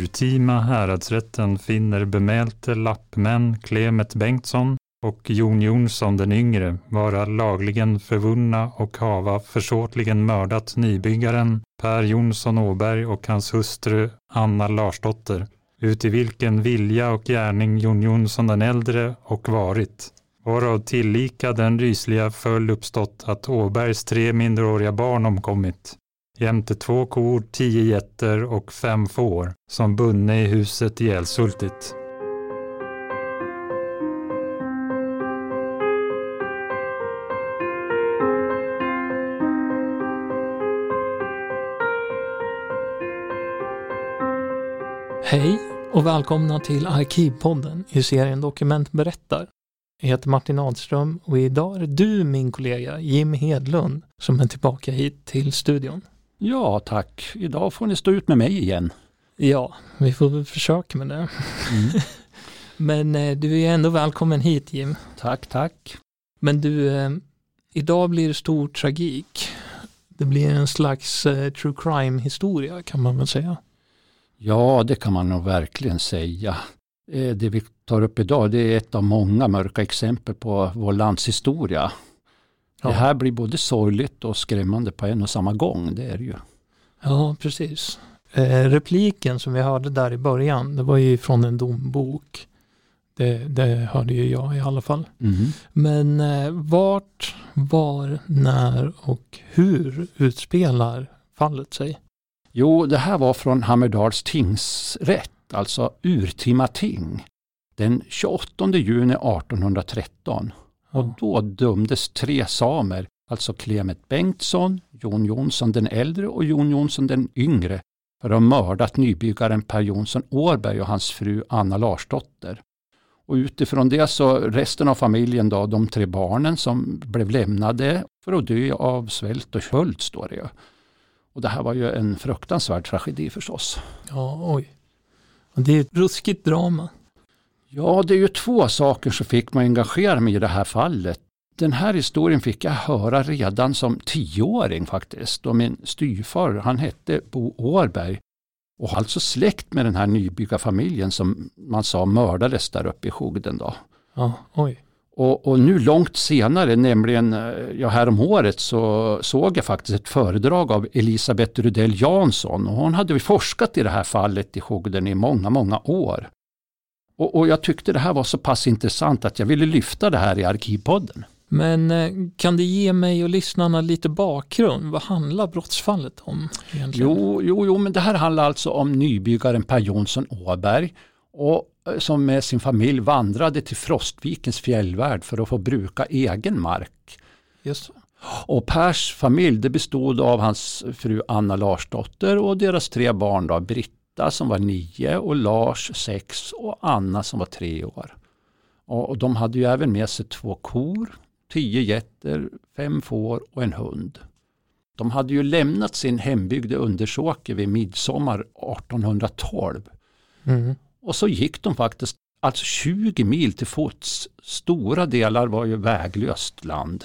urtima häradsrätten finner bemälte lappmän Klemet Bengtsson och Jon Jonsson den yngre vara lagligen förvunna och hava försåtligen mördat nybyggaren Per Jonsson Åberg och hans hustru Anna Larsdotter, uti vilken vilja och gärning Jon Jonsson den äldre och varit, varav tillika den rysliga följd uppstått att Åbergs tre minderåriga barn omkommit, jämte två kor, tio getter och fem får, som bunne i huset i Hej och välkomna till Arkivpodden i serien Dokument berättar. Jag heter Martin Adström och idag är det du min kollega Jim Hedlund som är tillbaka hit till studion. Ja, tack. Idag får ni stå ut med mig igen. Ja, vi får väl försöka med det. Mm. Men eh, du är ändå välkommen hit Jim. Tack, tack. Men du, eh, idag blir det stor tragik. Det blir en slags eh, true crime historia kan man väl säga. Ja, det kan man nog verkligen säga. Eh, det vi tar upp idag det är ett av många mörka exempel på vår landshistoria. Ja. Det här blir både sorgligt och skrämmande på en och samma gång, det är det ju. Ja, precis. Eh, repliken som vi hörde där i början, det var ju från en dombok. Det, det hörde ju jag i alla fall. Mm. Men eh, vart, var, när och hur utspelar fallet sig? Jo, det här var från Hammerdals tingsrätt, alltså urtima ting. Den 28 juni 1813. Och då dömdes tre samer, alltså Clement Bengtsson, Jon Jonsson den äldre och Jon Jonsson den yngre, för att ha mördat nybyggaren Per Jonsson Årberg och hans fru Anna Larsdotter. Och utifrån det så resten av familjen, då, de tre barnen som blev lämnade för att dö av svält och köld, står det ju. Och det här var ju en fruktansvärd tragedi förstås. Ja, oj. Det är ett ruskigt drama. Ja, det är ju två saker som fick mig engagera mig i det här fallet. Den här historien fick jag höra redan som tioåring faktiskt. Och min styvfar, han hette Bo Årberg och alltså släkt med den här nybyggarfamiljen som man sa mördades där uppe i Hogden. Då. Ja, oj. Och, och, nu långt senare, nämligen eh, ja, härom året så såg jag faktiskt ett föredrag av Elisabeth Rudell Jansson. Och hon hade forskat i det här fallet i Hogden i många, många år. Och, och, jag tyckte det här var så pass intressant att jag ville lyfta det här i Arkivpodden. Men eh, kan du ge mig och lyssnarna lite bakgrund? Vad handlar brottsfallet om? Egentligen? Jo, jo, jo, men det här handlar alltså om nybyggaren Per Jonsson Åberg. Och Eh, som med sin familj vandrade till Frostvikens fjällvärld för att få bruka egen mark. Just. Och Pers familj det bestod av hans fru Anna Larsdotter och deras tre barn då, Britta som var nio och Lars sex och Anna som var tre år. Och de hade ju även med sig två kor, tio getter, fem får och en hund. De hade ju lämnat sin hembygd Undersåker vid midsommar 1812. Mm. Och så gick de faktiskt alltså 20 mil till fots. Stora delar var ju väglöst land.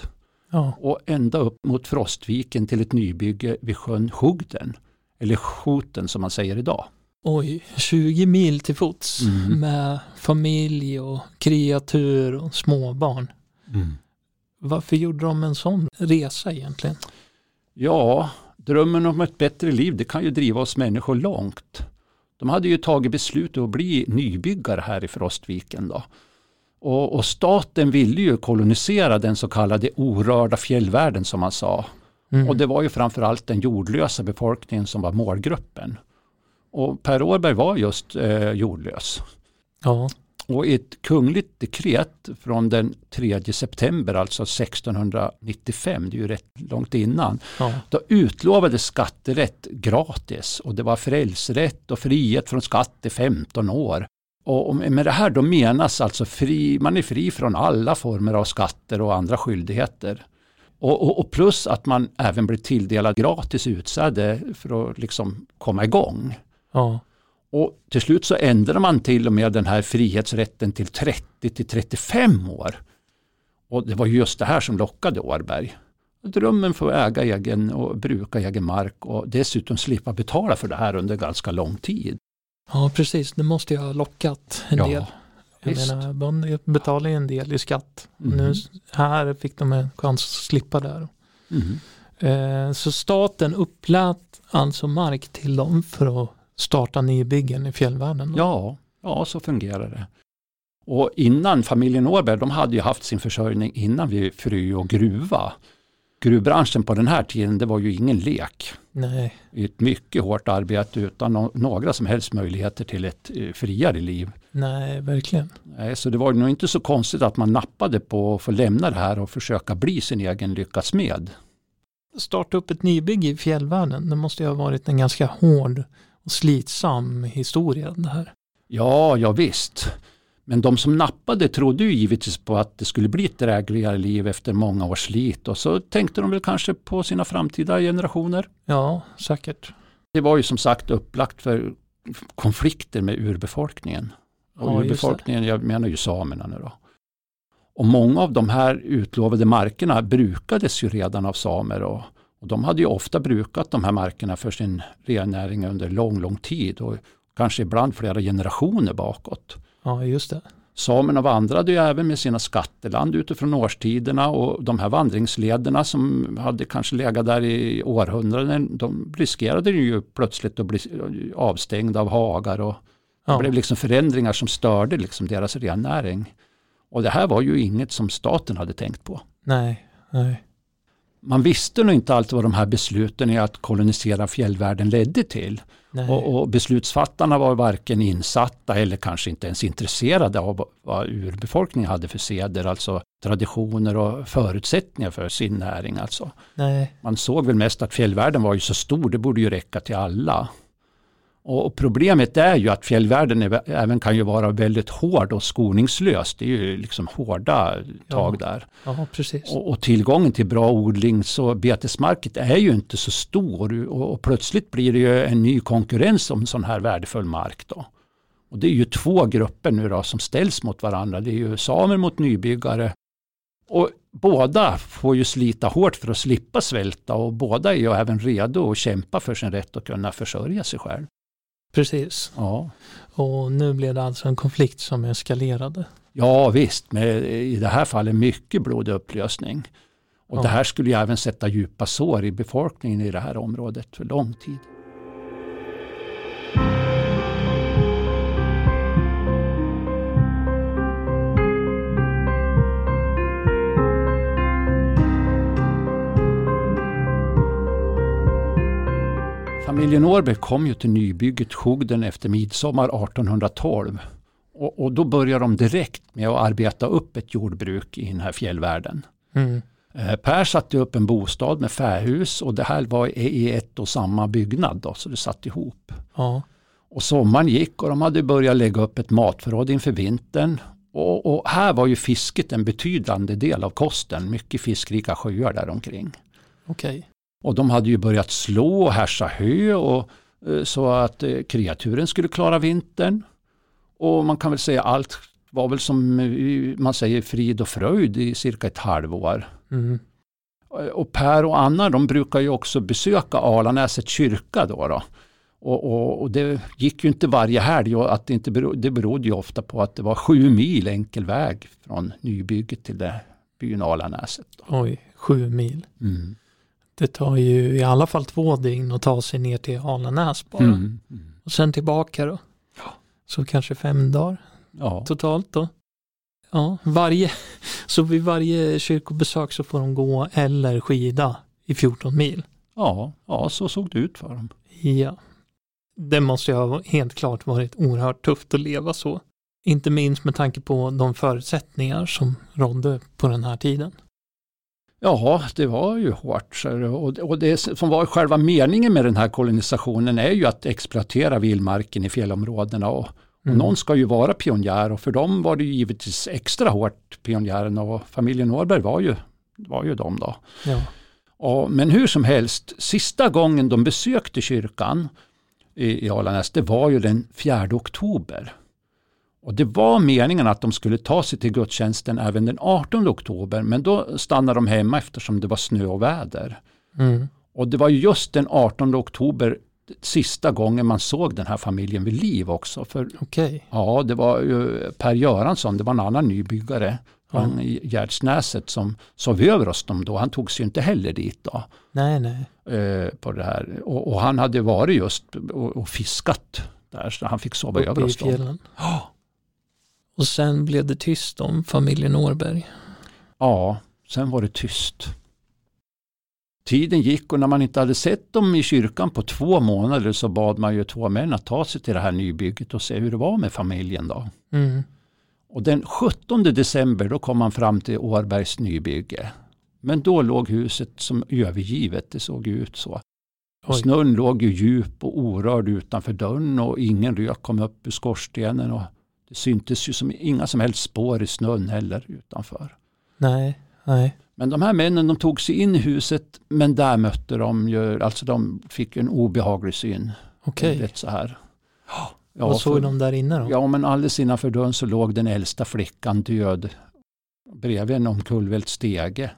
Ja. Och ända upp mot Frostviken till ett nybygge vid sjön Hugden. Eller Schoten som man säger idag. Oj, 20 mil till fots mm. med familj och kreatur och småbarn. Mm. Varför gjorde de en sån resa egentligen? Ja, drömmen om ett bättre liv det kan ju driva oss människor långt. De hade ju tagit beslut att bli nybyggare här i Frostviken. Då. Och, och, staten ville ju kolonisera den så kallade orörda fjällvärlden som man sa. Mm. Och det var ju framförallt den jordlösa befolkningen som var målgruppen. Och Per Årberg var just eh, jordlös. Ja. Och i ett kungligt dekret från den 3 september, alltså 1695, det är ju rätt långt innan, ja. då utlovades skatterätt gratis och det var frälsrätt och frihet från skatt i 15 år. Och med det här då menas alltså fri, man är fri från alla former av skatter och andra skyldigheter. Och, och, och plus att man även blir tilldelad gratis utsäde för att liksom komma igång. Ja. Och till slut så ändrade man till och med den här frihetsrätten till 30 till 35 år. Och det var just det här som lockade Årberg. Drömmen för att äga egen och bruka egen mark och dessutom slippa betala för det här under ganska lång tid. Ja, precis. Det måste ju ha lockat en Ja, del. Jag menar, de betalar ju en del i skatt. Mhm. Nu, här fick de en chans att slippa där. Mm. Eh, så staten upplät alltså mark till dem för att starta nybyggen i fjällvärlden. då? Ja, ja, så fungerar det. Och innan familjen Åberg, de hade ju haft sin försörjning innan vid Frö och gruva. Gruvbranschen på den här tiden, det var ju ingen lek. Nej, Ett mycket hårt arbete utan no- några som helst möjligheter till ett eh, friare liv. nej, verkligen. Nej, Så det var nog inte så konstigt att man nappade på att få lämna det här och försöka bli sin egen lyckas med. Starta upp ett nybygge i fjällvärlden, det måste ju ha varit en ganska hård och slitsam historia det här. Ja, ja visst. Men de som nappade trodde ju givetvis på att det skulle bli ett drägligare liv efter många års slit och så tänkte de väl kanske på sina framtida generationer. Ja, säkert. Det var ju som sagt upplagt för konflikter med urbefolkningen. Och Ja, urbefolkningen, jag menar ju samerna nu då. Och många av de här utlovade markerna brukades ju redan av samer och, och de hade ju ofta brukat de här markerna för sin rennäring under lång, lång tid och kanske ibland flera generationer bakåt. Ja, just det. Samerna vandrade ju även med sina skatteland utifrån årstiderna och de här vandringslederna som hade kanske legat där i århundraden, de riskerade ju plötsligt att bli avstängda av hagar och det Ja, blev liksom förändringar som störde liksom deras rennäring. Och det här var ju inget som staten hade tänkt på. nej, nej. Man visste nog inte alltid vad de här besluten i att kolonisera fjällvärlden ledde till. Och, och beslutsfattarna var varken insatta eller kanske inte ens intresserade av vad urbefolkningen hade för seder, alltså traditioner och förutsättningar för sin näring. Alltså. nej. Man såg väl mest att fjällvärlden var ju så stor, det borde ju räcka till alla. Och problemet är ju att fjällvärlden är, även kan ju vara väldigt hård och skoningslös. Det är ju liksom hårda tag Ja. där. Ja, precis. Och, och tillgången till bra odlings och betesmarket är ju inte så stor och, och plötsligt blir det ju en ny konkurrens om sån här värdefull mark. Då. Och det är ju två grupper nu då som ställs mot varandra. Det är ju samer mot nybyggare. Och båda får ju slita hårt för att slippa svälta och båda är ju även redo att kämpa för sin rätt att kunna försörja sig själv. Precis. Ja, Och nu blev det alltså en konflikt som eskalerade. ja visst, med i det här fallet mycket blodig upplösning. Och Ja. det här skulle ju även sätta djupa sår i befolkningen i det här området för lång tid. Familjen Årberg kom ju till nybygget Hogden efter midsommar 1812. Och, och då började de direkt med att arbeta upp ett jordbruk i den här fjällvärlden. Mm. Eh, Per satte upp en bostad med fähus och det här var i- ett och samma byggnad då, så det satt ihop. Ja, Och sommaren gick och de hade börjat lägga upp ett matförråd inför vintern. Och, och här var ju fisket en betydande del av kosten, mycket fiskrika sjöar där omkring. okej. Och de hade ju börjat slå och härsa hö och, eh, så att eh, kreaturen skulle klara vintern. Och man kan väl säga allt var väl som eh, man säger frid och fröjd i cirka ett halvår. Mm. Och Per och Anna de brukar ju också besöka Alanäset kyrka då. då. Och, och, och det gick ju inte varje helg och att det, inte berodde, det berodde ju ofta på att det var sju mil enkel väg från nybygget till det byn Alanäset. Då. Oj, sju mil. Mm. Det tar ju i alla fall två dygn att ta sig ner till Alanäs bara. Mm. Mm. Och sen tillbaka då. Ja. Så kanske fem dagar Ja. totalt då. Ja, varje, så vid varje kyrkobesök så får de gå eller skida i 14 mil. Ja, ja, så såg det ut för dem. Ja. Det måste ju ha helt klart varit oerhört tufft att leva så. Inte minst med tanke på de förutsättningar som rådde på den här tiden. Ja, det var ju hårt. Och, det som var själva meningen med den här kolonisationen är ju att exploatera vildmarken i fjällområdena. Och, och Mm. någon ska ju vara pionjär och för dem var det ju givetvis extra hårt pionjärerna och familjen Norberg var ju, var ju de då. Ja. Och, men hur som helst, sista gången de besökte kyrkan i, i Alanäs, det var ju den 4 oktober. Och det var meningen att de skulle ta sig till gudstjänsten även den 18 oktober, men då stannade de hemma eftersom det var snö och väder. Mm. Och det var just den 18 oktober sista gången man såg den här familjen vid liv också. För, okay. Ja, det var ju Per Göransson, det var en annan nybyggare ja. Gärdsnäset som sov över hos dem då. Han tog sig inte heller dit då. Nej, nej. Eh, på det här. Och, och, han hade varit just och, och fiskat där så han fick sova Uppe över hos dem. Ja. Och sen blev det tyst om familjen Årberg. Ja, sen var det tyst. Tiden gick och när man inte hade sett dem i kyrkan på två månader så bad man ju två män att ta sig till det här nybygget och se hur det var med familjen då. Mm. Och den 17 december då kom man fram till Årbergs nybygge. Men då låg huset som övergivet, det såg ut så. Och snön låg ju djup och orörd utanför dörren och ingen rök kom upp ur skorstenen. Och det syntes ju som inga som helst spår i snön heller utanför. Nej, nej. Men de här männen de tog sig in i huset men där mötte de ju, alltså de fick en obehaglig syn. Okej. Okay. så här. Ja, Vad såg för, de där inne då? Ja men alldeles innanför dörren så låg den äldsta flickan död bredvid en omkullvält stege.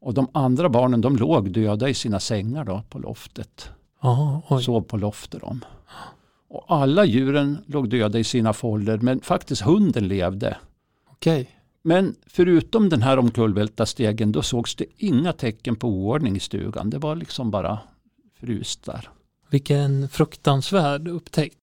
Och de andra barnen de låg döda i sina sängar då på loftet. Aha, Sov på loftet de. Och alla djuren låg döda i sina fållor men faktiskt hunden levde. Okej. Okay. Men förutom den här omkullvälta stegen då sågs det inga tecken på oordning i stugan. Det var liksom bara frust där. Vilken fruktansvärd upptäckt.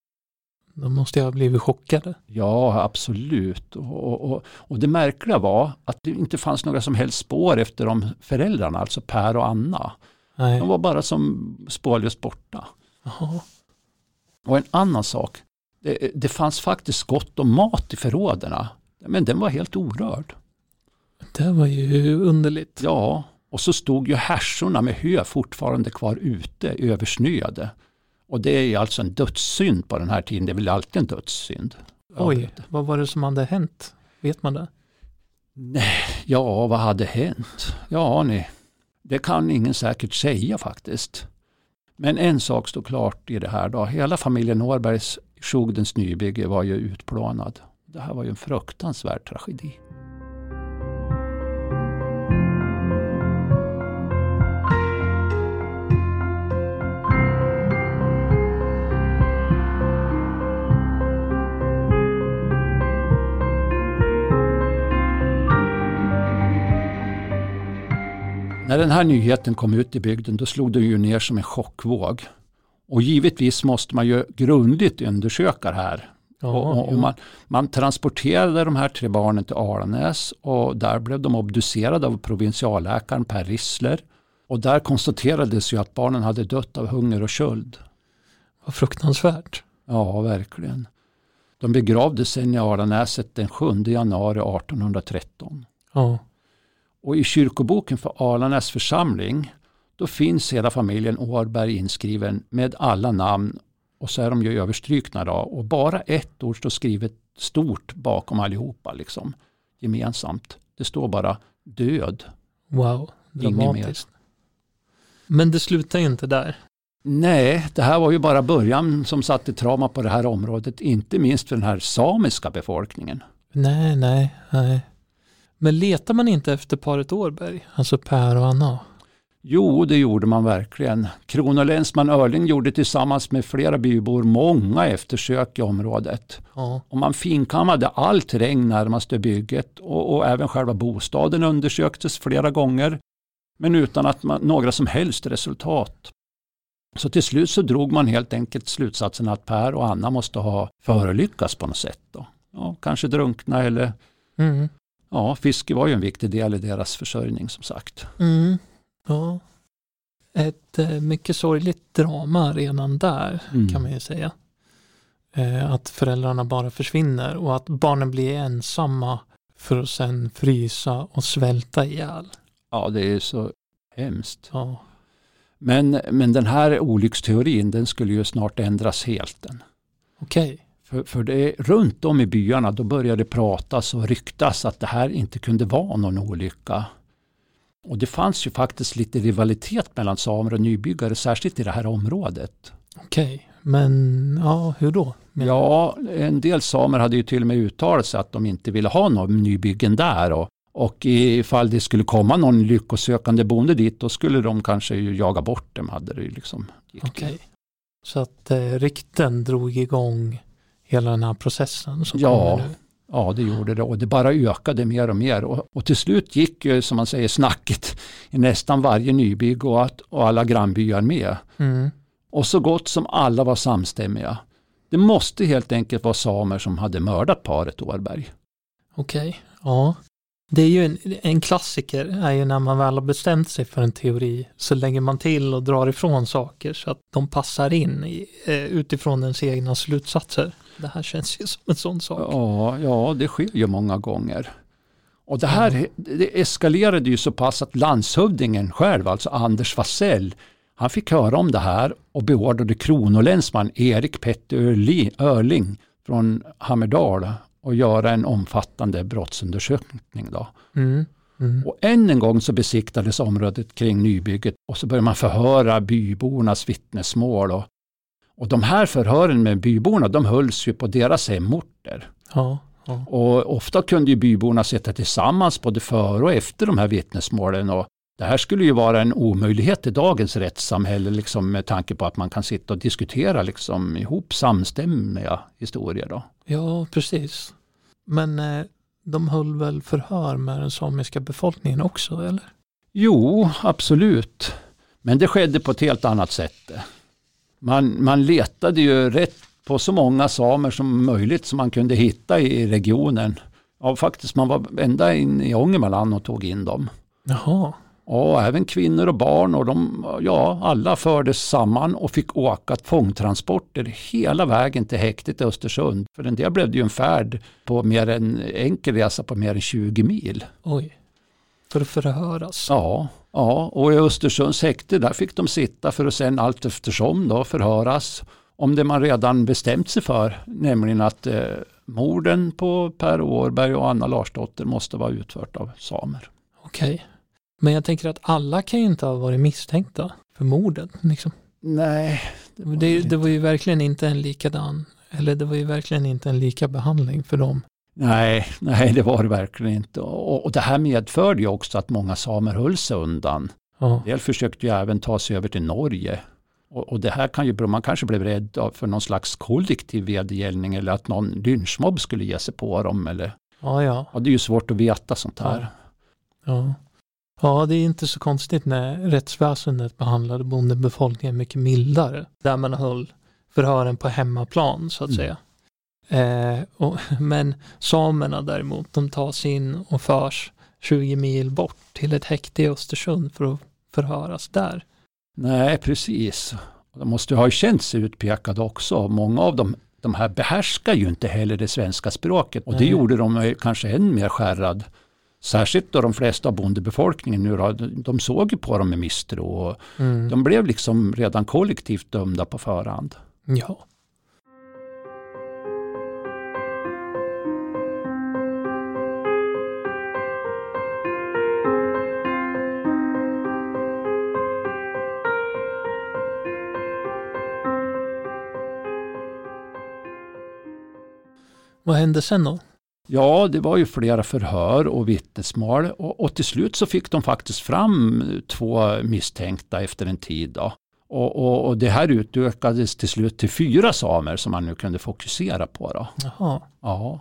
Då måste ha blivit chockade. Ja, absolut. Och, och, och, det märkliga var att det inte fanns några som helst spår efter de föräldrarna, alltså Per och Anna. Nej. De var bara som spårlöst borta. Aha. Och en annan sak, det, det fanns faktiskt gott om mat i förråden. Men den var helt orörd. Det var ju underligt. Ja, och så stod ju härsorna med hö fortfarande kvar ute, översnöade. Och det är alltså en dödssynd på den här tiden. Det är väl alltid en dödssynd. Oj, vad var det som hade hänt? Vet man det? Nej, ja, vad hade hänt? Ja, ni, det kan ingen säkert säga faktiskt. Men en sak står klart i det här då. Hela familjen Norbergs Sjogdens nybygge var ju utplånad. Det här var ju en fruktansvärd tragedi. När den här nyheten kom ut i bygden då slog det ju ner som en chockvåg. Och givetvis måste man ju grundligt undersöka det här. Ja, och, och man, man, transporterade de här tre barnen till Alanäs och där blev de obducerade av provinsialläkaren Per Rissler. Och där konstaterades ju att barnen hade dött av hunger och köld. Vad fruktansvärt. Ja, verkligen. De begravdes sen i Alanäset den 7 januari 1813. Ja. Och i kyrkoboken för Alanäs församling då finns hela familjen Årberg inskriven med alla namn och så är de ju överstrykna då, och bara ett ord står skrivet stort bakom allihopa liksom gemensamt. Det står bara död. Wow, dramatiskt. Men det slutar inte där. Nej, det här var ju bara början som satte trauma på det här området, inte minst för den här samiska befolkningen. Nej, nej, nej. Men letar man inte efter paret Årberg, alltså Per och Anna? Jo, det gjorde man verkligen. Kronolänsman Örling gjorde tillsammans med flera bybor många eftersök i området. Ja. Och man finkammade all terräng närmaste bygget och, och även själva bostaden undersöktes flera gånger. Men utan att man, några som helst resultat. Så till slut så drog man helt enkelt slutsatsen att Per och Anna måste ha förolyckats på något sätt. Då. Ja, kanske drunkna eller mm ja, fiske var ju en viktig del i deras försörjning som sagt. Mm. Ja. Ett eh, mycket sorgligt drama redan där mm. kan man ju säga. Eh, att föräldrarna bara försvinner och att barnen blir ensamma för att sen frysa och svälta ihjäl. Ja, det är så hemskt. Ja. Men, men den här olycksteorin den skulle ju snart ändras helt. Okej. För, för det, runt om i byarna då började det pratas och ryktas att det här inte kunde vara någon olycka. Och det fanns ju faktiskt lite rivalitet mellan samer och nybyggare, särskilt i det här området. Okej, men ja, hur då? Ja, en del samer hade ju till och med uttalat sig att de inte ville ha någon nybyggen där. Och, och ifall det skulle komma någon lyckosökande bonde dit, då skulle de kanske jaga bort dem. Hade det liksom okay. Så att eh, rykten drog igång hela den här processen som Ja. kommer nu. Ja, det gjorde det och det bara ökade mer och mer. Och, och till slut gick ju, som man säger, snacket i nästan varje nybygge och, att, och alla grannbyar med. Mm. Och så gott som alla var samstämmiga. Det måste helt enkelt vara samer som hade mördat paret Årberg. Okej, ja. Det är ju en, en klassiker är ju när man väl har bestämt sig för en teori så lägger man till och drar ifrån saker så att de passar in i, eh, utifrån ens egna slutsatser. Det här känns ju som en sån sak. Ja, ja, det sker ju många gånger. Och det här det eskalerade ju så pass att landshövdingen själv, alltså Anders Wassell, han fick höra om det här och beordrade kronolänsman Erik Petter Örli- Örling från Hammerdal att göra en omfattande brottsundersökning. Då. Mm. Mm. Och än en gång så besiktades området kring nybygget och så började man förhöra bybornas vittnesmål. Och, och de här förhören med byborna de hölls ju på deras hemorter. Ja, ja. Och ofta kunde ju byborna sitta tillsammans både före och efter de här vittnesmålen. Och det här skulle ju vara en omöjlighet i dagens rättssamhälle liksom, med tanke på att man kan sitta och diskutera liksom, ihop samstämmiga historier. Då. ja, precis. Men eh, de höll väl förhör med den samiska befolkningen också, eller? Jo, absolut. Men det skedde på ett helt annat sätt. Man, man letade ju rätt på så många samer som möjligt som man kunde hitta i regionen. Ja, faktiskt, man var ända in i Ångermanland och tog in dem. Jaha, Och även kvinnor och barn och de, ja, alla fördes samman och fick åka fångtransporter hela vägen till häktet i Östersund. För en del blev det ju en färd på mer än enkel resa på mer än 20 mil. oj. För att förhöras. Ja, ja, och i Östersunds häkte där fick de sitta för att sen allt eftersom då förhöras om det man redan bestämt sig för, nämligen att eh, morden på Per Årberg och Anna Larsdotter måste vara utfört av samer. Okej. Men jag tänker att alla kan ju inte ha varit misstänkta för mordet. Liksom. Nej, Det, det var ju verkligen inte en likadan, eller det var ju verkligen inte en lika behandling för dem. Nej, nej det var det verkligen inte. Och, och det här medförde ju också att många samer höll sig undan. Ja, del försökte ju även ta sig över till Norge. Och, och det här kan ju man kanske blev rädd för någon slags kollektiv vedergällning eller att någon lynchmobb skulle ge sig på dem. Eller, ja, ja. ja, det är ju svårt att veta sånt här. Ja. ja, det är inte så konstigt när rättsväsendet behandlade bondebefolkningen mycket mildare. Där man höll förhören på hemmaplan så att Mm. säga. Eh, och, men samerna däremot, de tas in och förs 20 mil bort till ett häkte i Östersund för att förhöras där. Nej, precis. De måste ha känt sig utpekade också. Många av dem de här behärskar ju inte heller det svenska språket och det Nej. gjorde dem eh, kanske än mer skärrad. Särskilt då de flesta av bondebefolkningen nu då, de- de såg ju på dem med misstro och Mm. de blev liksom redan kollektivt dömda på förhand. Ja. Vad hände sen då? Ja, det var ju flera förhör och vittnesmål och, och till slut så fick de faktiskt fram två misstänkta efter en tid. Då. Och, och, och det här utökades till slut till fyra samer som man nu kunde fokusera på. Då. Jaha. Ja.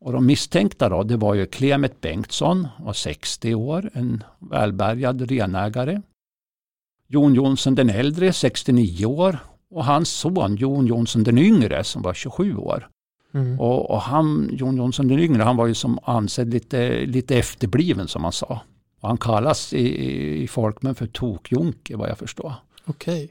Och de misstänkta då, det var ju Clemet Bengtsson, var 60 år, en välbärgad renägare. Jon Jonsson den äldre, 69 år. Och hans son Jon Jonsson den yngre som var 27 år. Mm. Och, och han, Jon Jonsson den yngre, han var ju som ansedd lite, lite efterbliven som man sa. Och han kallas i, i- folkmun för Tokjonke vad jag förstår. Okej.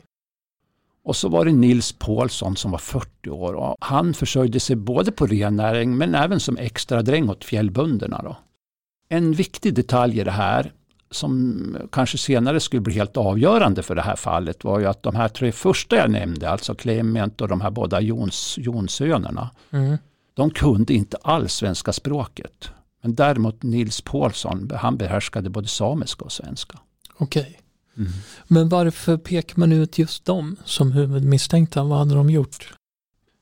Och så var det Nils Paulsson som var 40 år och han försörjde sig både på rennäring men även som extra dräng åt fjällbönderna. Då. En viktig detalj i det här som kanske senare skulle bli helt avgörande för det här fallet var ju att de här tre första jag nämnde, alltså Clement och de här båda Jons, Jonssönerna, Mm. de kunde inte alls svenska språket. Men däremot Nils Paulsson, han behärskade både samiska och svenska. Okej. Men varför pekar man ut just dem som huvudmisstänkta? Vad hade de gjort?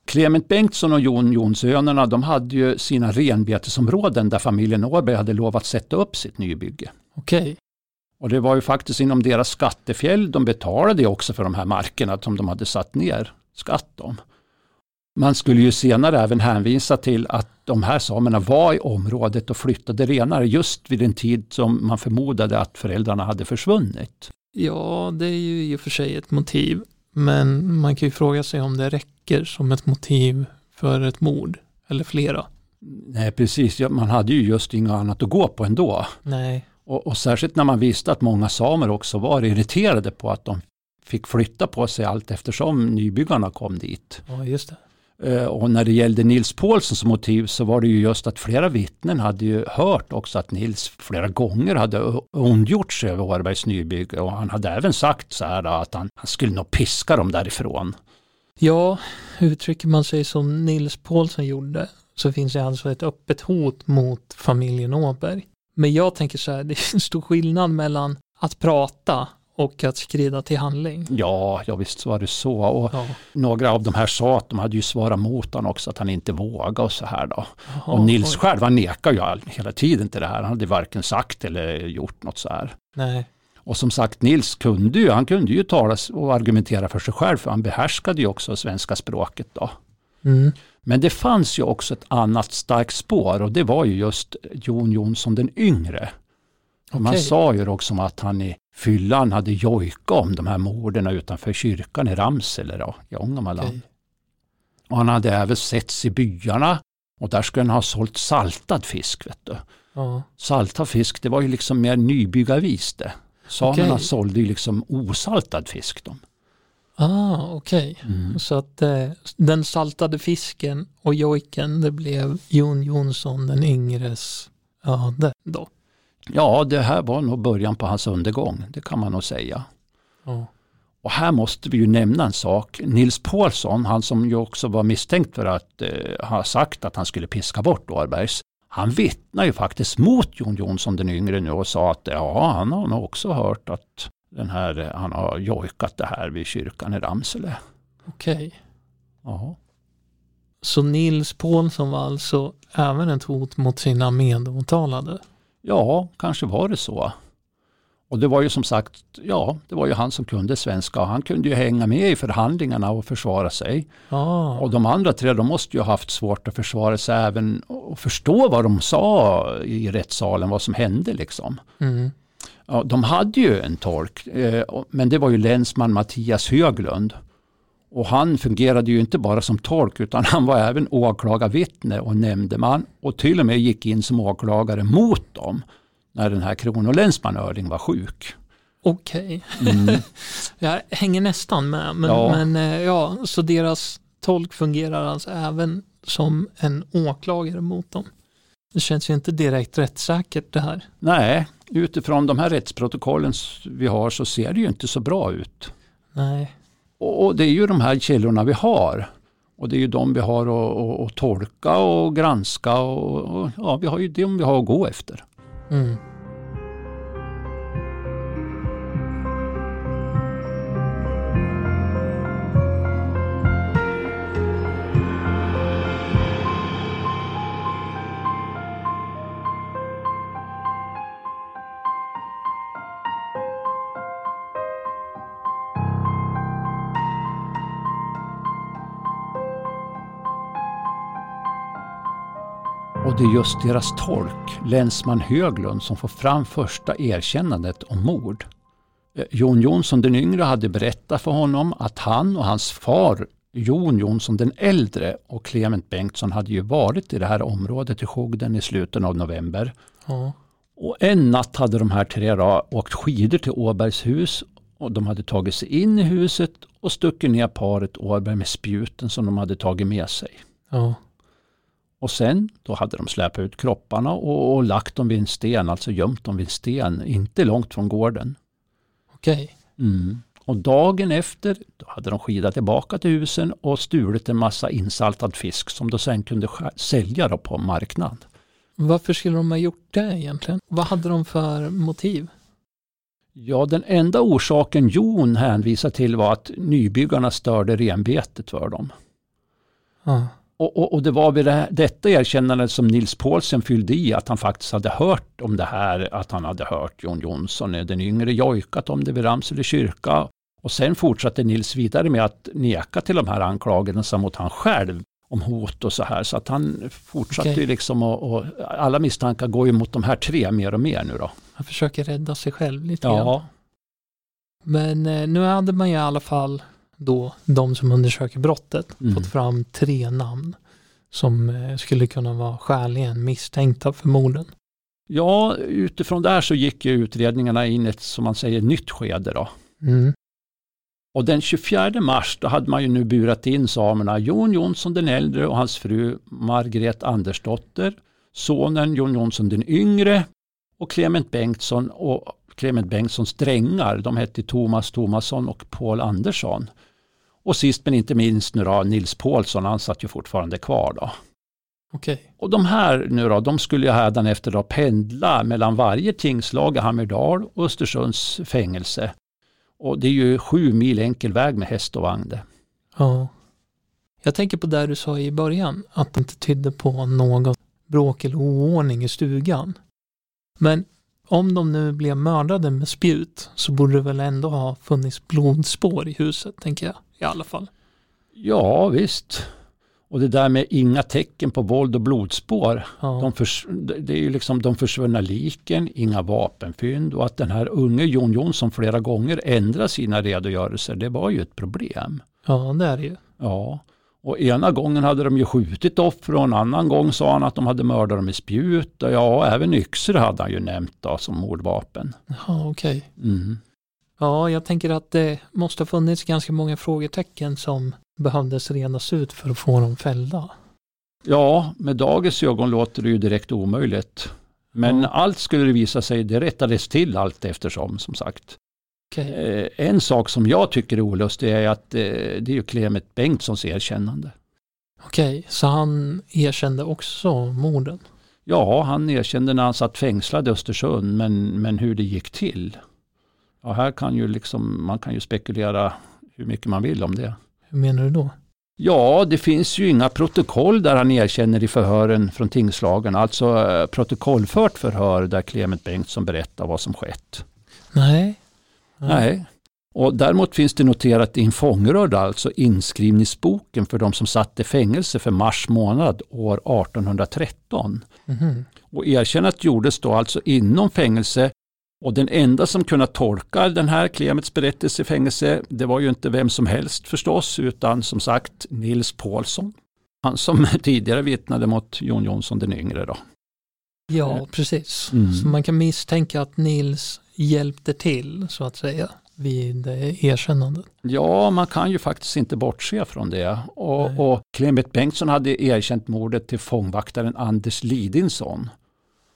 Clement Bengtsson och Jon Jonssönerna de hade ju sina renbetesområden där familjen Åberg hade lovat sätta upp sitt nybygge. Okej. Och det var ju faktiskt inom deras skattefjäll de betalade också för de här markerna som de hade satt ner skatt om. Man skulle ju senare även hänvisa till att de här samerna var i området och flyttade renare just vid den tid som man förmodade att föräldrarna hade försvunnit. Ja, det är ju i och för sig ett motiv. Men man kan ju fråga sig om det räcker som ett motiv för ett mord. Eller flera. Nej, precis. Man hade ju just inget annat att gå på ändå. Nej. Och, och särskilt när man visste att många samer också var irriterade på att de fick flytta på sig allt eftersom nybyggarna kom dit. Ja, just det. Eh, och när det gällde Nils Paulsens motiv så var det ju just att flera vittnen hade ju hört också att Nils flera gånger hade ondgjort sig över Årbergs nybygge och han hade även sagt så här att han, han skulle nog piska dem därifrån. Ja, uttrycker man sig som Nils Paulsen gjorde så finns det alltså ett öppet hot mot familjen Åberg. Men jag tänker så här, det är en stor skillnad mellan att prata och att skrida till handling. Ja, ja visst var det så. Och ja. Några av de här sa att de hade ju svarat mot honom också, att han inte vågade och så här då. Jaha, och Nils oj. själv, han nekar ju hela tiden till det här. Han hade varken sagt eller gjort något så här. Nej. Och som sagt, Nils kunde ju, han kunde ju tala och argumentera för sig själv, för han behärskade ju också svenska språket då. Mm. Men det fanns ju också ett annat starkt spår och det var ju just Jon Jonsson den yngre. Okay. Man sa ju också att han i fyllan hade jojkat om de här morden utanför kyrkan i Ramsele då, i Ångermanland. Okay. Och han hade även setts i byarna och där skulle han ha sålt saltad fisk. Vet du. Ja. Saltad fisk det var ju liksom mer nybyggarvis det. Samerna okay. sålde ju liksom osaltad fisk. De. Ah, okej. Okay. Mm. Så att eh, den saltade fisken och jojken det blev Jon Jonsson den yngres öde då? Ja, det här var nog början på hans undergång, det kan man nog säga. Oh. Och här måste vi ju nämna en sak. Nils Paulsson, han som ju också var misstänkt för att eh, ha sagt att han skulle piska bort Årbergs. Han vittnar ju faktiskt mot Jon Jonsson den yngre nu och sa att ja, han har nog också hört att den här, eh, han har jojkat det här vid kyrkan i Ramsele. Okej. Okay. Ja. Så Nils Paulsson var alltså även ett hot mot sina medåtalade? Ja, kanske var det så. Och det var ju som sagt, ja, det var ju han som kunde svenska. Han kunde ju hänga med i förhandlingarna och försvara sig. Ah. Och de andra tre, de måste ju ha haft svårt att försvara sig även och förstå vad de sa i rättssalen, vad som hände liksom. Mm. Ja, de hade ju en tolk, eh, men det var ju länsman Mattias Höglund. Och han fungerade ju inte bara som tolk utan han var även åklagarvittne och nämndeman och till och med gick in som åklagare mot dem när den här kronolänsman Öring var sjuk. Okej, okay. mm. jag hänger nästan med. Men ja. men eh, ja, så deras tolk fungerar alltså även som en åklagare mot dem. Det känns ju inte direkt rättssäkert det här. Nej, utifrån de här rättsprotokollen vi har så ser det ju inte så bra ut. Nej. Och det är ju de här källorna vi har. Och det är ju de vi har att, att, att tolka och granska och, och, ja, vi har ju de vi har att gå efter. Mm. Det är just deras tolk, länsman Höglund, som får fram första erkännandet om mord. Eh, Jon Jonsson den yngre hade berättat för honom att han och hans far Jon Jonsson den äldre och Clement Bengtsson hade ju varit i det här området i Skogden i slutet av november. Ja. Och en natt hade de här tre då åkt skidor till Åbergs hus och de hade tagit sig in i huset och stuckit ner paret Åberg med spjuten som de hade tagit med sig. Ja. Och sen då hade de släpat ut kropparna och, och, lagt dem vid en sten, alltså gömt dem vid en sten, inte långt från gården. Okej. Okay. Mm. Och dagen efter då hade de skidat tillbaka till husen och stulit en massa insaltad fisk som de sen kunde sälja på marknad. Varför skulle de ha gjort det egentligen? Vad hade de för motiv? Ja, den enda orsaken Jon hänvisar till var att nybyggarna störde renbetet för dem. Ja. Och, och, och, det var vid det, detta erkännande som Nils Paulsen fyllde i att han faktiskt hade hört om det här, att han hade hört Jon Jonsson, den yngre, jojkat om det vid Ramsele kyrka. Och sen fortsatte Nils vidare med att neka till de här anklagelserna mot han själv om hot och så här. Så att han fortsatte okay. liksom och, och, alla misstankar går ju mot de här tre mer och mer nu då. Han försöker rädda sig själv lite ja. grann. Men eh, nu hade man ju i alla fall då de som undersöker brottet mm. fått fram tre namn som eh, skulle kunna vara skäligen misstänkta för morden. Ja, utifrån där så gick ju utredningarna in i ett, som man säger, nytt skede då. Mm. Och den 24 mars då hade man ju nu burat in samerna Jon Jonsson den äldre och hans fru Margret Andersdotter, sonen Jon Jonsson den yngre och Clement Bengtsson och Clement Bengtssons drängar. De hette Thomas Thomasson och Paul Andersson. Och sist men inte minst nu då, Nils Paulsson, han satt ju fortfarande kvar då. Okay. Och de här nu då, de skulle ju hädanefter då pendla mellan varje tingslag i Hammerdal och Östersunds fängelse. Och det är ju sju mil enkel väg med häst och vagn det. Ja. Jag tänker på det du sa i början, att det inte tydde på något bråk eller oordning i stugan. Men om de nu blev mördade med spjut så borde det väl ändå ha funnits blodspår i huset, tänker jag i alla fall. Ja, visst. Och det där med inga tecken på våld och blodspår. Ja. De, förs det är ju liksom de försvunna liken, inga vapenfynd och att den här unge Jon Jonsson flera gånger ändrar sina redogörelser. Det var ju ett problem. Ja, det är det ju. Ja. Och ena gången hade de ju skjutit offer och en annan gång sa han att de hade mördat dem med spjut. Och ja, även yxor hade han ju nämnt då, som mordvapen. Ja, okej. Okay. Mm. Ja, jag tänker att det måste ha funnits ganska många frågetecken som behövdes redas ut för att få dem fällda. Ja, med dagens ögon låter det ju direkt omöjligt. Men ja. allt skulle det visa sig, det rättades till allt eftersom som sagt. Okay. Eh, en sak som jag tycker är olustig är att eh, det är ju Clement Bengtssons erkännande. Okej, okay, så han erkände också morden? Ja, han erkände när han satt fängslad i Östersund, men, men hur det gick till. Ja, här kan ju liksom, man kan ju spekulera hur mycket man vill om det. Hur menar du då? Ja, det finns ju inga protokoll där han erkänner i förhören från tingslagen. Alltså eh, protokollfört förhör där Clement Bengtsson berättar vad som skett. Nej. Nej. Och däremot finns det noterat i en fångrörd, alltså inskrivningsboken för de som satt i fängelse för mars månad år 1813. Mm. Och erkännandet gjordes då alltså inom fängelse och den enda som kunde tolka den här Klemets berättelse i fängelse, det var ju inte vem som helst förstås, utan som sagt Nils Paulsson. Han som tidigare vittnade mot Jon Jonsson den yngre. Då. Ja, precis. Mm. Så man kan misstänka att Nils hjälpte till, så att säga, vid erkännandet. Ja, man kan ju faktiskt inte bortse från det. Och, och Clement Bengtsson hade erkänt mordet till fångvaktaren Anders Lidinsson.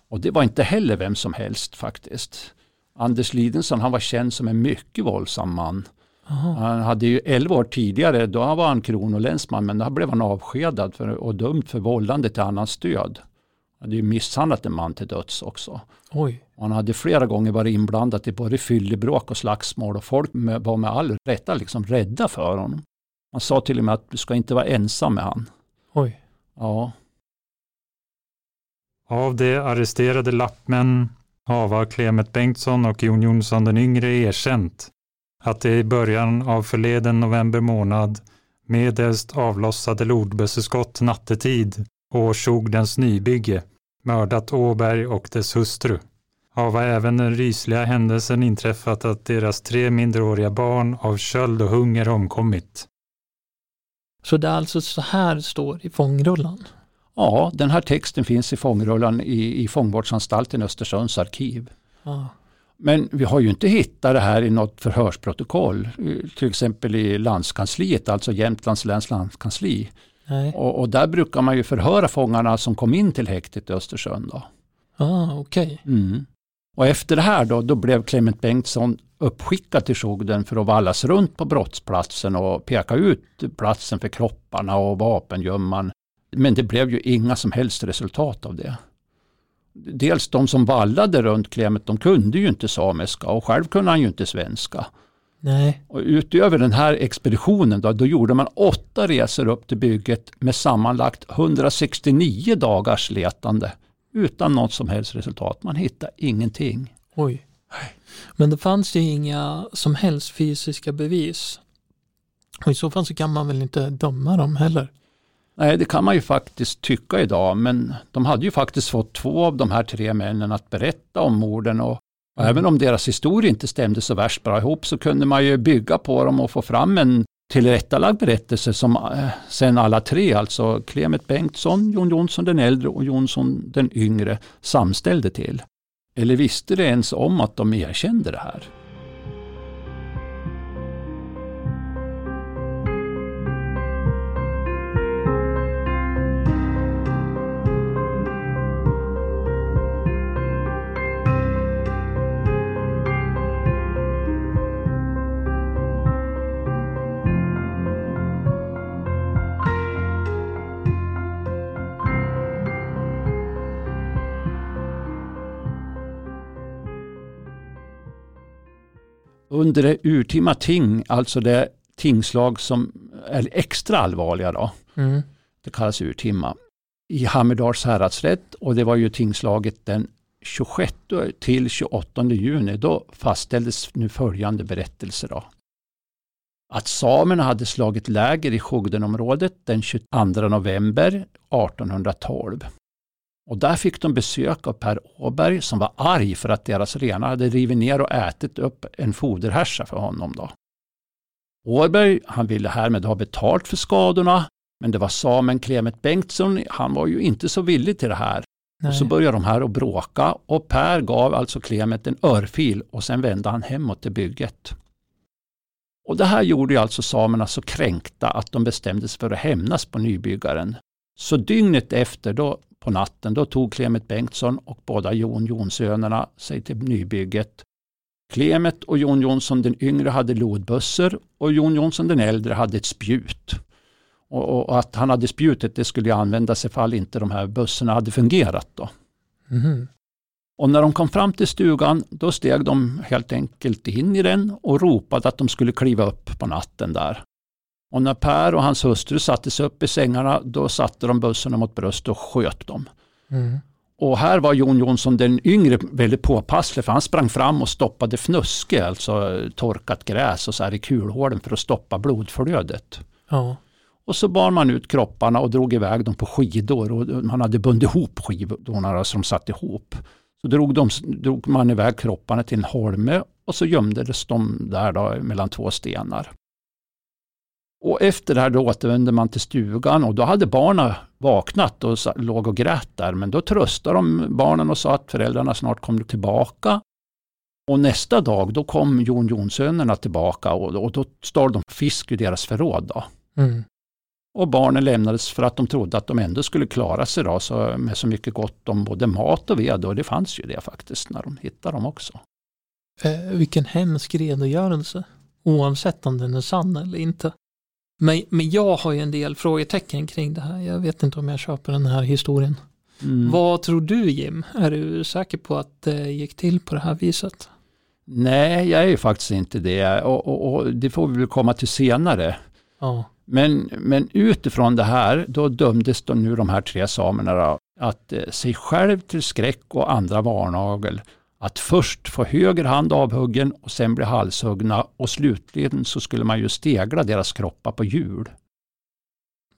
Och det var inte heller vem som helst faktiskt. Anders Lidensson han var känd som en mycket våldsam man. Aha. Han hade ju 11 år tidigare, då var han kronolänsman men då blev han avskedad för, och dömd för vållande till annans död. Han hade ju misshandlat en man till döds också. Oj. Han hade flera gånger varit inblandad i både fyllebråk och slagsmål och folk med, var med all rätta liksom rädda för honom. Han sa till och med att du ska inte vara ensam med han. Oj. Ja. Av de arresterade lappmän hava Clement Bengtsson och Jon Jonsson den yngre erkänt att de i början av förleden november månad medelst avlossade lodbösseskott nattetid och Tjogdens nybygge mördat Åberg och dess hustru. Hava även den rysliga händelsen inträffat att deras tre minderåriga barn av köld och hunger omkommit. Så det är alltså så här står i fångrullan? Ja, den här texten finns i fångrullan i, i fångvårdsanstalten Östersunds arkiv. Ah. Men vi har ju inte hittat det här i något förhörsprotokoll, till exempel i landskansliet, alltså Jämtlands läns landskansli. Och, och, där brukar man ju förhöra fångarna som kom in till häktet i Östersund. Då. Ah, okay. Mm. Och efter det här då, då blev Clement Bengtsson uppskickad till Sogden för att vallas runt på brottsplatsen och peka ut platsen för kropparna och vapengömman men det blev ju inga som helst resultat av det. Dels de som vallade runt Klemet, de kunde ju inte samiska och själv kunde han ju inte svenska. Nej. Och utöver den här expeditionen då, då gjorde man åtta resor upp till bygget med sammanlagt 169 dagars letande utan något som helst resultat. Man hittade ingenting. Oj. Men det fanns ju inga som helst fysiska bevis. Och i så fall så kan man väl inte döma dem heller. Nej, det kan man ju faktiskt tycka idag, men de hade ju faktiskt fått två av de här tre männen att berätta om morden och och även om deras historia inte stämde så värst bra ihop så kunde man ju bygga på dem och få fram en tillrättalagd berättelse som eh, sen alla tre, alltså Clement Bengtsson, Jon Jonsson den äldre och Jonsson den yngre samställde till. Eller visste det ens om att de erkände det här? Under det urtima ting, alltså det tingslag som är extra allvarliga då, mm. det kallas urtima, i Hammerdals häradsrätt och det var ju tingslaget den 26 till 28 juni, då fastställdes nu följande berättelse. Då. Att samerna hade slagit läger i Skogdenområdet den 22 november 1812. Och där fick de besök av Per Åberg som var arg för att deras renar hade rivit ner och ätit upp en foderhärsa för honom. Då. Åberg han ville härmed ha betalt för skadorna men det var samen Clement Bengtsson, han var ju inte så villig till det här. Nej. Och så började de här att bråka och Per gav alltså Clement en örfil och sen vände han hemåt till bygget. Och det här gjorde alltså samerna så kränkta att de bestämde sig för att hämnas på nybyggaren. Så dygnet efter då på natten. Då tog Clement Bengtsson och båda Jon Jonssönerna sig till nybygget. Clement och Jon Jonsson den yngre hade lodbössor och Jon Jonsson den äldre hade ett spjut. Och, och, att han hade spjutet det skulle användas ifall inte de här bössorna hade fungerat. Då. Mm. Och när de kom fram till stugan då steg de helt enkelt in i den och ropade att de skulle kliva upp på natten där. Och när Per och hans hustru sattes upp i sängarna då satte de bössorna mot bröst och sköt dem. Mm. Och här var Jon Jonsson den yngre väldigt påpasslig för han sprang fram och stoppade fnuske, alltså torkat gräs och så här i kulhålen för att stoppa blodflödet. Ja. Och så bar man ut kropparna och drog iväg dem på skidor och man hade bundit ihop skidorna som satt ihop. Så drog, de, drog man iväg kropparna till en holme och så gömdes de där då mellan två stenar. Och efter det här då återvände man till stugan och då hade barnen vaknat och låg och grät där. Men då tröstade de barnen och sa att föräldrarna snart kommer tillbaka. Och nästa dag då kom Jon Jonssönerna tillbaka och, och då stal de fisk ur deras förråd. Då. Mm. Och barnen lämnades för att de trodde att de ändå skulle klara sig då, så med så mycket gott om både mat och ved. Och det fanns ju det faktiskt när de hittade dem också. Eh, vilken hemsk redogörelse. Oavsett om den är sann eller inte. Men, men jag har ju en del frågetecken kring det här. Jag vet inte om jag köper den här historien. Mm. Vad tror du Jim? Är du säker på att det gick till på det här viset? Nej, jag är ju faktiskt inte det. Och, och, och det får vi väl komma till senare. Ja. Men, men utifrån det här, då dömdes de nu de här tre samerna att eh, sig själv till skräck och andra varnagel att först få höger hand avhuggen och sen bli halshuggna och slutligen så skulle man ju stegla deras kroppar på hjul.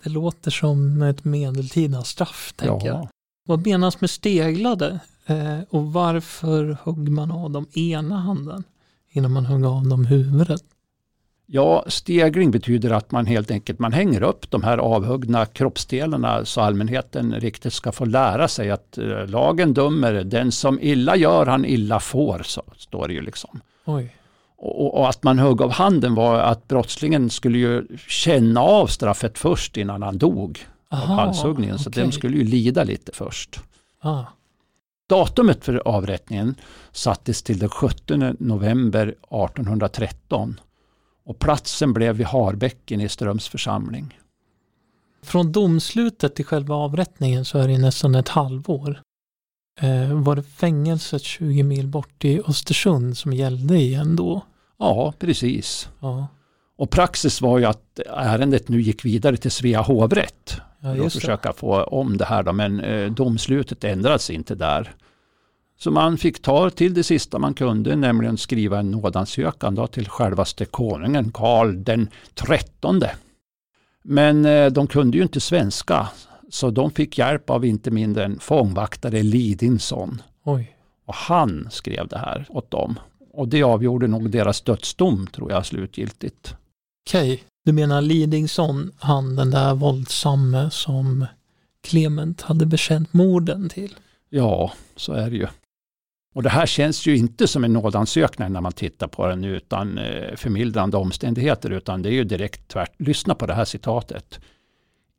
Det låter som ett medeltida straff, tänker ja. jag. Vad menas med steglade? Eh, och varför högg man av dem ena handen innan man högg av dem huvudet? Ja, stegring betyder att man helt enkelt man hänger upp de här avhuggna kroppsdelarna så allmänheten riktigt ska få lära sig att eh, lagen dömer, den som illa gör han illa får, så står det ju liksom. Oj. Och, och, att man högg av handen var att brottslingen skulle ju känna av straffet först innan han dog Aha, av halshuggningen. Okay. Så de skulle ju lida lite först. Ah. Datumet för avrättningen sattes till den 17 november 1813 och platsen blev vid Harbäcken i Ströms församling. Från domslutet till själva avrättningen så är det nästan ett halvår. Eh, var det fängelset 20 mil bort i Östersund som gällde igen då? Ja, precis. Ja. Och praxis var ju att ärendet nu gick vidare till Svea hovrätt. Ja, för att försöka få om det här då, men eh, domslutet ändrades inte där. Så man fick ta till det sista man kunde, nämligen skriva en nådansökan då till självaste konungen Karl den trettonde. Men eh, de kunde ju inte svenska, så de fick hjälp av inte mindre än fångvaktare Lidinsson. Oj. Och han skrev det här åt dem. Och det avgjorde nog deras dödsdom, tror jag, slutgiltigt. Okej, okay. du menar Lidingsson, han den där våldsamme som Clement hade bekänt morden till? Ja, så är det ju. Och det här känns ju inte som en nådansökning när man tittar på den utan eh, förmildrande omständigheter utan det är ju direkt tvärt. Lyssna på det här citatet.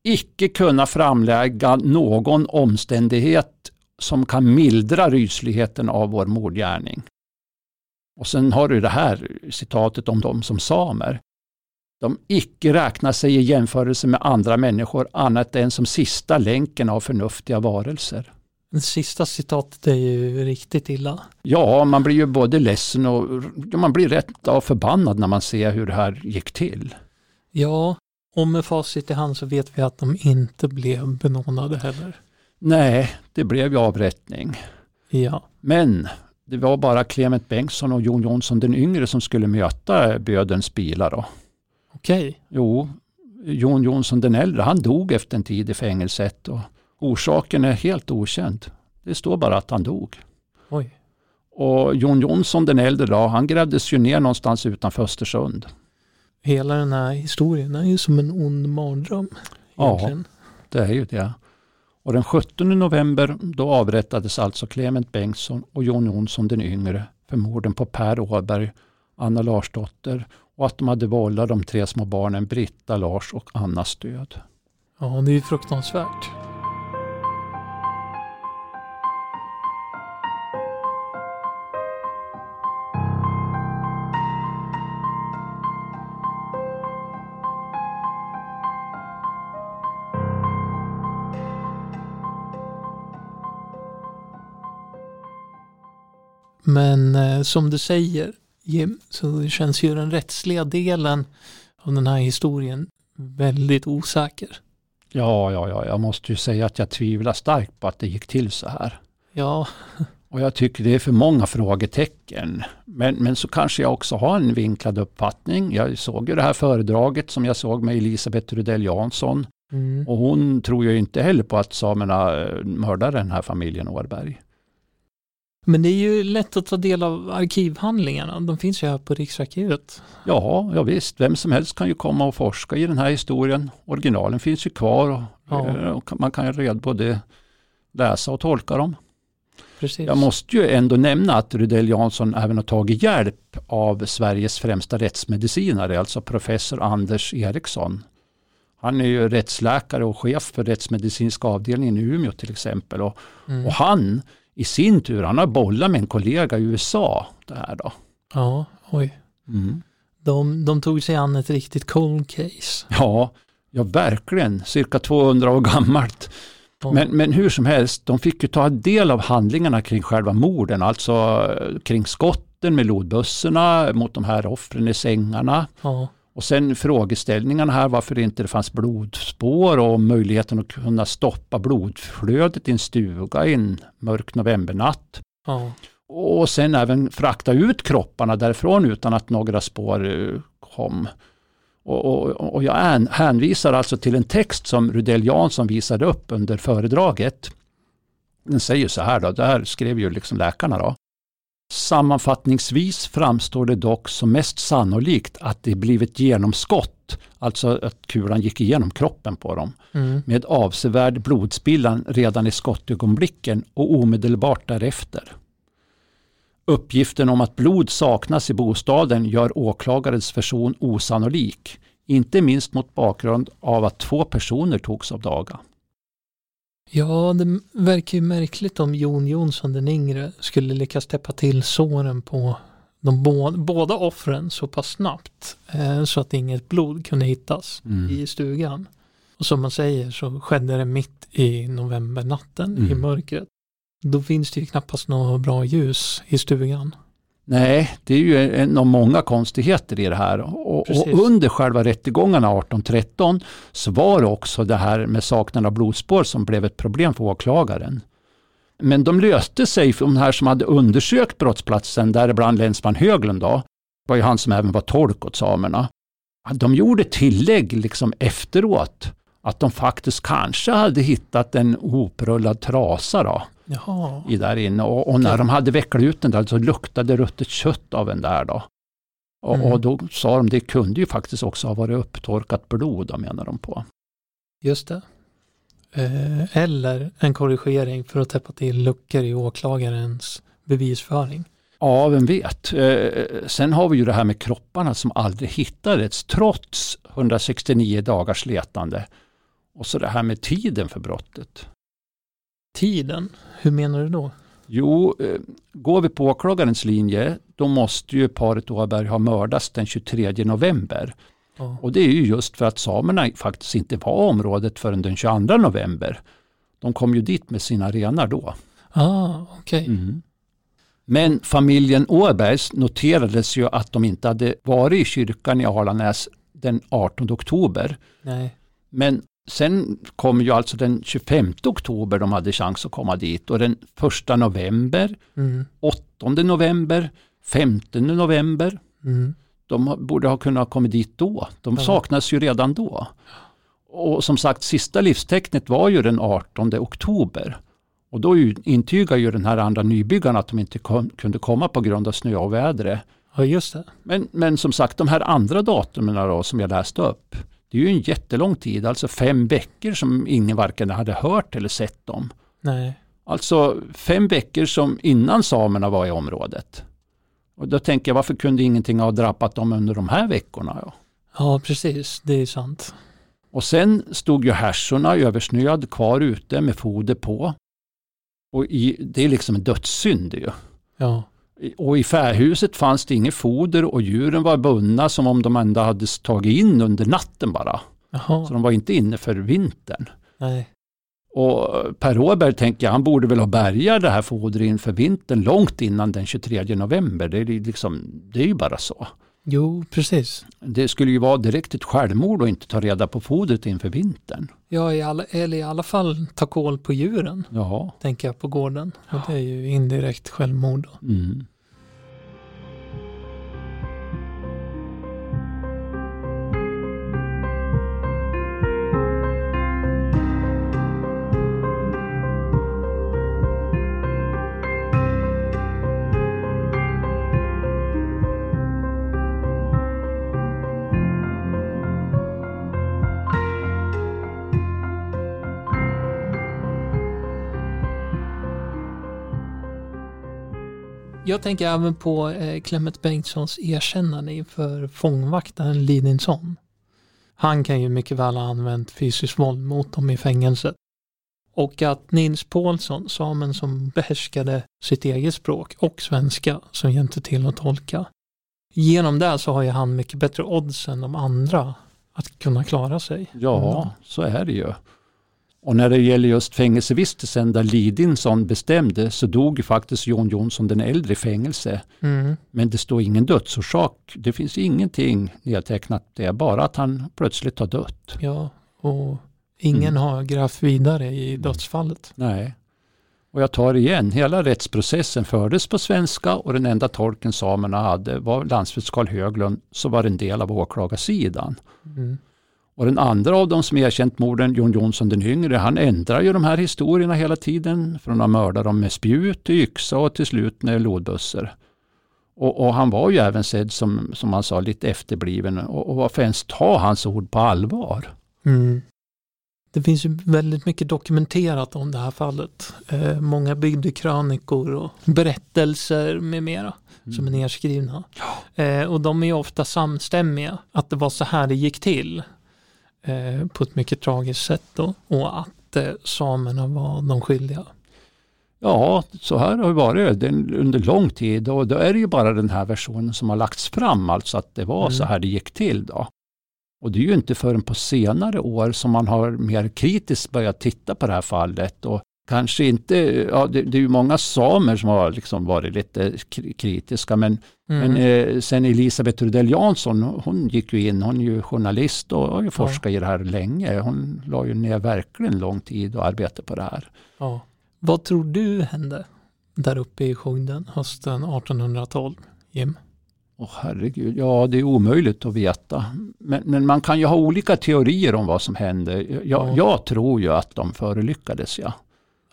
Icke kunna framlägga någon omständighet som kan mildra rysligheten av vår mordgärning. Och sen har du det här citatet om dem som samer. De icke räknar sig i jämförelse med andra människor annat än som sista länken av förnuftiga varelser. Det sista citatet är ju riktigt illa. Ja, man blir ju både ledsen och man blir rätt av förbannad när man ser hur det här gick till. Ja, och med facit i hand så vet vi att de inte blev benådade heller. Nej, det blev ju avrättning. Ja. Men det var bara Clement Bengtsson och Jon Jonsson den yngre som skulle möta bödens bilar. Då. Okej. Jo, Jon Jonsson den äldre, han dog efter en tid i fängelset. Och orsaken är helt okänd. Det står bara att han dog. Oj. Och Jon Jonsson den äldre då, han grävdes ju ner någonstans utanför Östersund. Hela den här historien är ju som en ond mardröm. Egentligen. Ja, det är ju det. Och den 17 november då avrättades alltså Clement Bengtsson och Jon Jonsson den yngre för morden på Per Åberg, Anna Larsdotter och att de hade vållat de tre små barnen Britta, Lars och Annas död. Ja, det är ju fruktansvärt. Men eh, som du säger Jim, så känns ju den rättsliga delen av den här historien väldigt osäker. Ja, ja, ja, jag måste ju säga att jag tvivlar starkt på att det gick till så här. Ja. Och jag tycker det är för många frågetecken. Men, men så kanske jag också har en vinklad uppfattning. Jag såg ju det här föredraget som jag såg med Elisabeth Rudell Jansson. Mm. Och hon tror ju inte heller på att samerna eh, mördade den här familjen Årberg. Men det är ju lätt att ta del av arkivhandlingarna. De finns ju här på Riksarkivet. Ja, ja visst. Vem som helst kan ju komma och forska i den här historien. Originalen finns ju kvar och, ja. Eh, och man kan ju redan både läsa och tolka dem. Precis. Jag måste ju ändå nämna att Rudell Jansson även har tagit hjälp av Sveriges främsta rättsmedicinare, alltså professor Anders Eriksson. Han är ju rättsläkare och chef för rättsmedicinska avdelningen i Umeå till exempel. Och, mm. och han i sin tur, han har bollat med en kollega i USA det här då. Ja, oj. Mm. De, de tog sig an ett riktigt cold case. Ja, ja verkligen. Cirka 200 år gammalt. Men, men hur som helst, de fick ju ta del av handlingarna kring själva morden, alltså eh, kring skotten med lodbössorna mot de här offren i sängarna. Ja. Och sen frågeställningarna här varför det inte fanns blodspår och möjligheten att kunna stoppa blodflödet i en stuga i en mörk novembernatt. Ja. Och sen även frakta ut kropparna därifrån utan att några spår eh, kom. Och, och, och jag hänvisar alltså till en text som Rudell Jansson visade upp under föredraget. Den säger så här då, där skrev ju liksom läkarna då. Sammanfattningsvis framstår det dock som mest sannolikt att det blivit genomskott, alltså att kulan gick igenom kroppen på dem, mm. med avsevärd blodspillan redan i skottögonblicken och omedelbart därefter. Uppgiften om att blod saknas i bostaden gör åklagarens version osannolik, inte minst mot bakgrund av att två personer togs av daga. Ja, det verkar ju märkligt om Jon Jonsson den yngre skulle lyckas täppa till såren på de båda, båda offren så pass snabbt eh, så att inget blod kunde hittas mm. i stugan. Och som man säger så skedde det mitt i novembernatten mm. i mörkret. Då finns det ju knappast något bra ljus i stugan. Nej, det är ju en av många konstigheter i det här. Och, och, under själva rättegångarna 1813 så var det också det här med saknad av blodspår som blev ett problem för åklagaren. Men de löste sig, för de här som hade undersökt brottsplatsen, däribland länsman Höglund då, var ju han som även var tolk åt samerna. De gjorde tillägg liksom efteråt att de faktiskt kanske hade hittat en hoprullad trasa då, Jaha. i där inne. Och, och när de hade vecklat ut den där så luktade ruttet kött av den där. Då. Och, mm. och, då sa de det kunde ju faktiskt också ha varit upptorkat blod, menar de på. Just det. Eh, eller en korrigering för att täppa till luckor i åklagarens bevisföring. Ja, vem vet. Eh, sen har vi ju det här med kropparna som aldrig hittades trots 169 dagars letande. Och så det här med tiden för brottet. Tiden? Hur menar du då? Jo, eh, går vi på åklagarens linje då måste ju paret Åberg ha mördats den 23 november. Oh. Och det är ju just för att samerna faktiskt inte var området förrän den 22 november. De kom ju dit med sina renar då. Ah, okay. Mm. Men familjen Åbergs noterades ju att de inte hade varit i kyrkan i Alanäs den 18 oktober. Nej. Men sen kom ju alltså den 25 oktober de hade chans att komma dit och den 1 november, mm. 8 november, 15 november. Mm. De borde ha kunnat komma dit då. De ja. saknas ju redan då. Och som sagt, sista livstecknet var ju den 18 oktober. Och då intygar ju den här andra nybyggaren att de inte kom, kunde komma på grund av snö och vädret. Ja, just det. Men, men som sagt, de här andra datumen då, som jag läste upp, det är ju en jättelång tid, alltså fem veckor som ingen varken hade hört eller sett dem. Nej. Alltså fem veckor som innan samerna var i området. Och då tänker jag, varför kunde ingenting ha drabbat dem under de här veckorna? Ja, ja precis, det är sant. Och sen stod ju härsorna översnöad kvar ute med foder på. Och i, det är liksom en dödssynd ju. Ja. Och i färhuset fanns det inget foder och djuren var bundna som om de ändå hade tagit in under natten bara. Jaha. Så de var inte inne för vintern. Nej. Och Per Åberg tänker jag, han borde väl ha bärgat det här fodret inför vintern långt innan den 23 november. Det är, liksom, det är ju bara så. Jo, precis. Det skulle ju vara direkt ett självmord att inte ta reda på fodret inför vintern. Ja, i alla, eller i alla fall ta koll på djuren. Ja. Tänker jag på gården. Och det är ju indirekt självmord. Mm. Jag tänker även på eh, Clement Bengtssons erkännande inför fångvaktaren Lidinsson. Han kan ju mycket väl ha använt fysiskt våld mot dem i fängelset. Och att Nils Paulsson, samen som behärskade sitt eget språk och svenska som hjälpte till att tolka. Genom det så har ju han mycket bättre odds än de andra att kunna klara sig. Ja, så är det ju. Och när det gäller just fängelsevistelsen där Lidinsson bestämde så dog faktiskt Jon Jonsson den äldre i fängelse. Mm. Men det står ingen dödsorsak. Det finns ingenting nedtecknat. Det är bara att han plötsligt har dött. Ja, och ingen mm. har grävt vidare i dödsfallet. Nej. Och jag tar igen, hela rättsprocessen fördes på svenska och den enda tolken samerna hade var landsfälts Karl Höglund som var en del av åklagarsidan. Mm. Och den andra av dem som erkänt morden, Jon Jonsson den yngre, han ändrar ju de här historierna hela tiden. Från att mörda dem med spjut yxa och till slut med lodbussar. Och, och, han var ju även sedd som, som man sa, lite efterbliven. Och, och varför ens ta hans ord på allvar? Mm. Det finns ju väldigt mycket dokumenterat om det här fallet. Eh, många bygdekrönikor och berättelser med mera mm. som är nedskrivna. Ja. Eh, och de är ofta samstämmiga, att det var så här det gick till eh, på ett mycket tragiskt sätt då, och att eh, samerna var de skyldiga. Ja, så här har det varit under lång tid och då är det ju bara den här versionen som har lagts fram, alltså att det var mm. så här det gick till då. Och det är ju inte förrän på senare år som man har mer kritiskt börjat titta på det här fallet och kanske inte, ja, det, det är ju många samer som har liksom varit lite kritiska men, mm. men eh, sen Elisabeth Rudell Jansson, hon gick ju in, hon är ju journalist och har ju forskat ja. i det här länge. Hon la ju ner verkligen lång tid och arbete på det här. Ja. Vad tror du hände där uppe i Sjungden hösten 1812, Jim? Oh, herregud, ja det är omöjligt att veta. Men, men, man kan ju ha olika teorier om vad som hände. Jag, ja. jag tror ju att de förolyckades. Ja.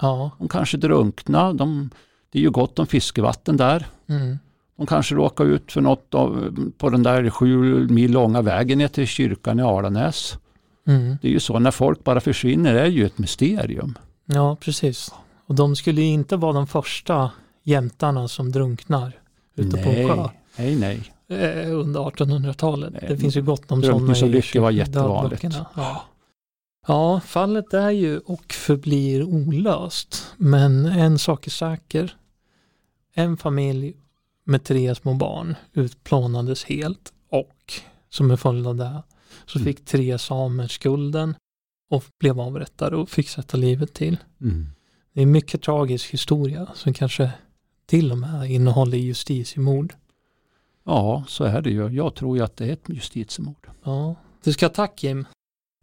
Ja. De kanske drunknade. De, det är ju gott om fiskevatten där. Mm. De kanske råkar ut för något av, på den där sju mil långa vägen ner till kyrkan i Alanäs. Mm. Det är ju så, när folk bara försvinner är ju ett mysterium. Ja, precis. Och de skulle ju inte vara de första jämtarna som drunknar ute nej, på en sjö. Nej, nej. Eh, under 1800-talet. Det finns ju gott om sådana i var jättevanligt. Ja. Ja, fallet är ju och förblir olöst. Men en sak är säker. En familj med tre små barn utplånades helt och som en följd av det så mm. fick tre samer skulden och blev avrättade och fick sätta livet till. Mm. Det är en mycket tragisk historia som kanske till och med innehåller justitiemord. Ja, så är det ju. Jag tror ju att det är ett justitiemord. Ja, du ska tack Jim.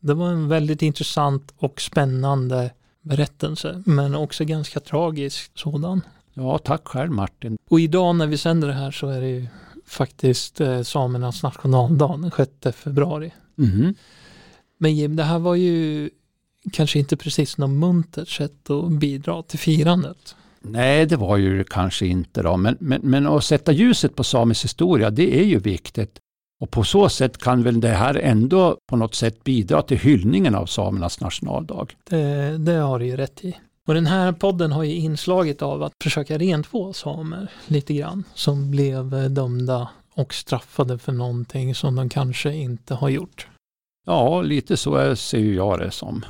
Det var en väldigt intressant och spännande berättelse, men också ganska tragisk sådan. Ja, tack själv Martin. Och idag när vi sänder det här så är det ju faktiskt eh, samernas nationaldag den 6 februari. Mm. Men Jim, det här var ju kanske inte precis något muntert sätt att bidra till firandet. Nej, det var ju kanske inte då, men, men, men att sätta ljuset på samisk historia, det är ju viktigt. Och på så sätt kan väl det här ändå på något sätt bidra till hyllningen av samernas nationaldag. Det, det har du ju rätt i. Och den här podden har ju inslaget av att försöka rentvå samer lite grann som blev dömda och straffade för någonting som de kanske inte har gjort. Ja, lite så ser jag det som.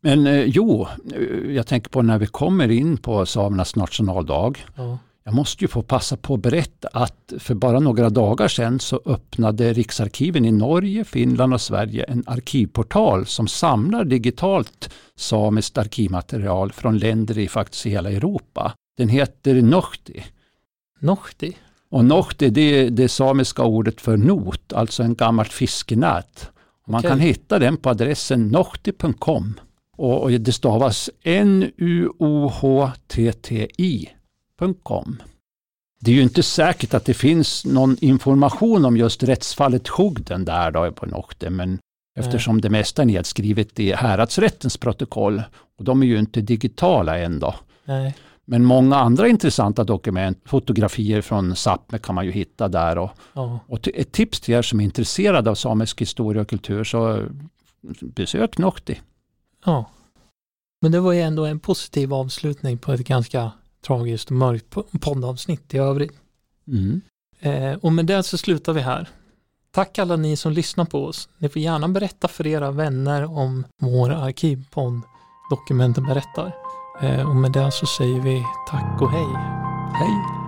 Men eh, jo, eh, jag tänker på när vi kommer in på samernas nationaldag. Ja. Jag måste ju få passa på att berätta att för bara några dagar sedan så öppnade Riksarkiven i Norge, Finland och Sverige en arkivportal som samlar digitalt samiskt arkivmaterial från länder i faktiskt hela Europa. Den heter Nohti. Nohti? Och Nohti det är det samiska ordet för not, alltså en gammalt fiskenät. Man okay. kan hitta den på adressen nohti.com. Och det stavas N-U-O-H-T-T-I www.rättsfallet.com. Det är ju inte säkert att det finns någon information om just rättsfallet Hogden där då på Nokte, men eftersom det mesta är nedskrivet i häradsrättens protokoll och de är ju inte digitala än då. Nej. Men många andra intressanta dokument, fotografier från Sápmi kan man ju hitta där. Och, ja. och ett tips till er som är intresserade av samisk historia och kultur så besök Nokti. Ja, men det var ju ändå en positiv avslutning på ett ganska tragiskt och mörkt poddavsnitt i övrigt. Mm. Eh, och med det så slutar vi här. Tack alla ni som lyssnar på oss. Ni får gärna berätta för era vänner om vår arkivpodd Dokumenten berättar. Eh, och med det så säger vi tack och hej. Hej!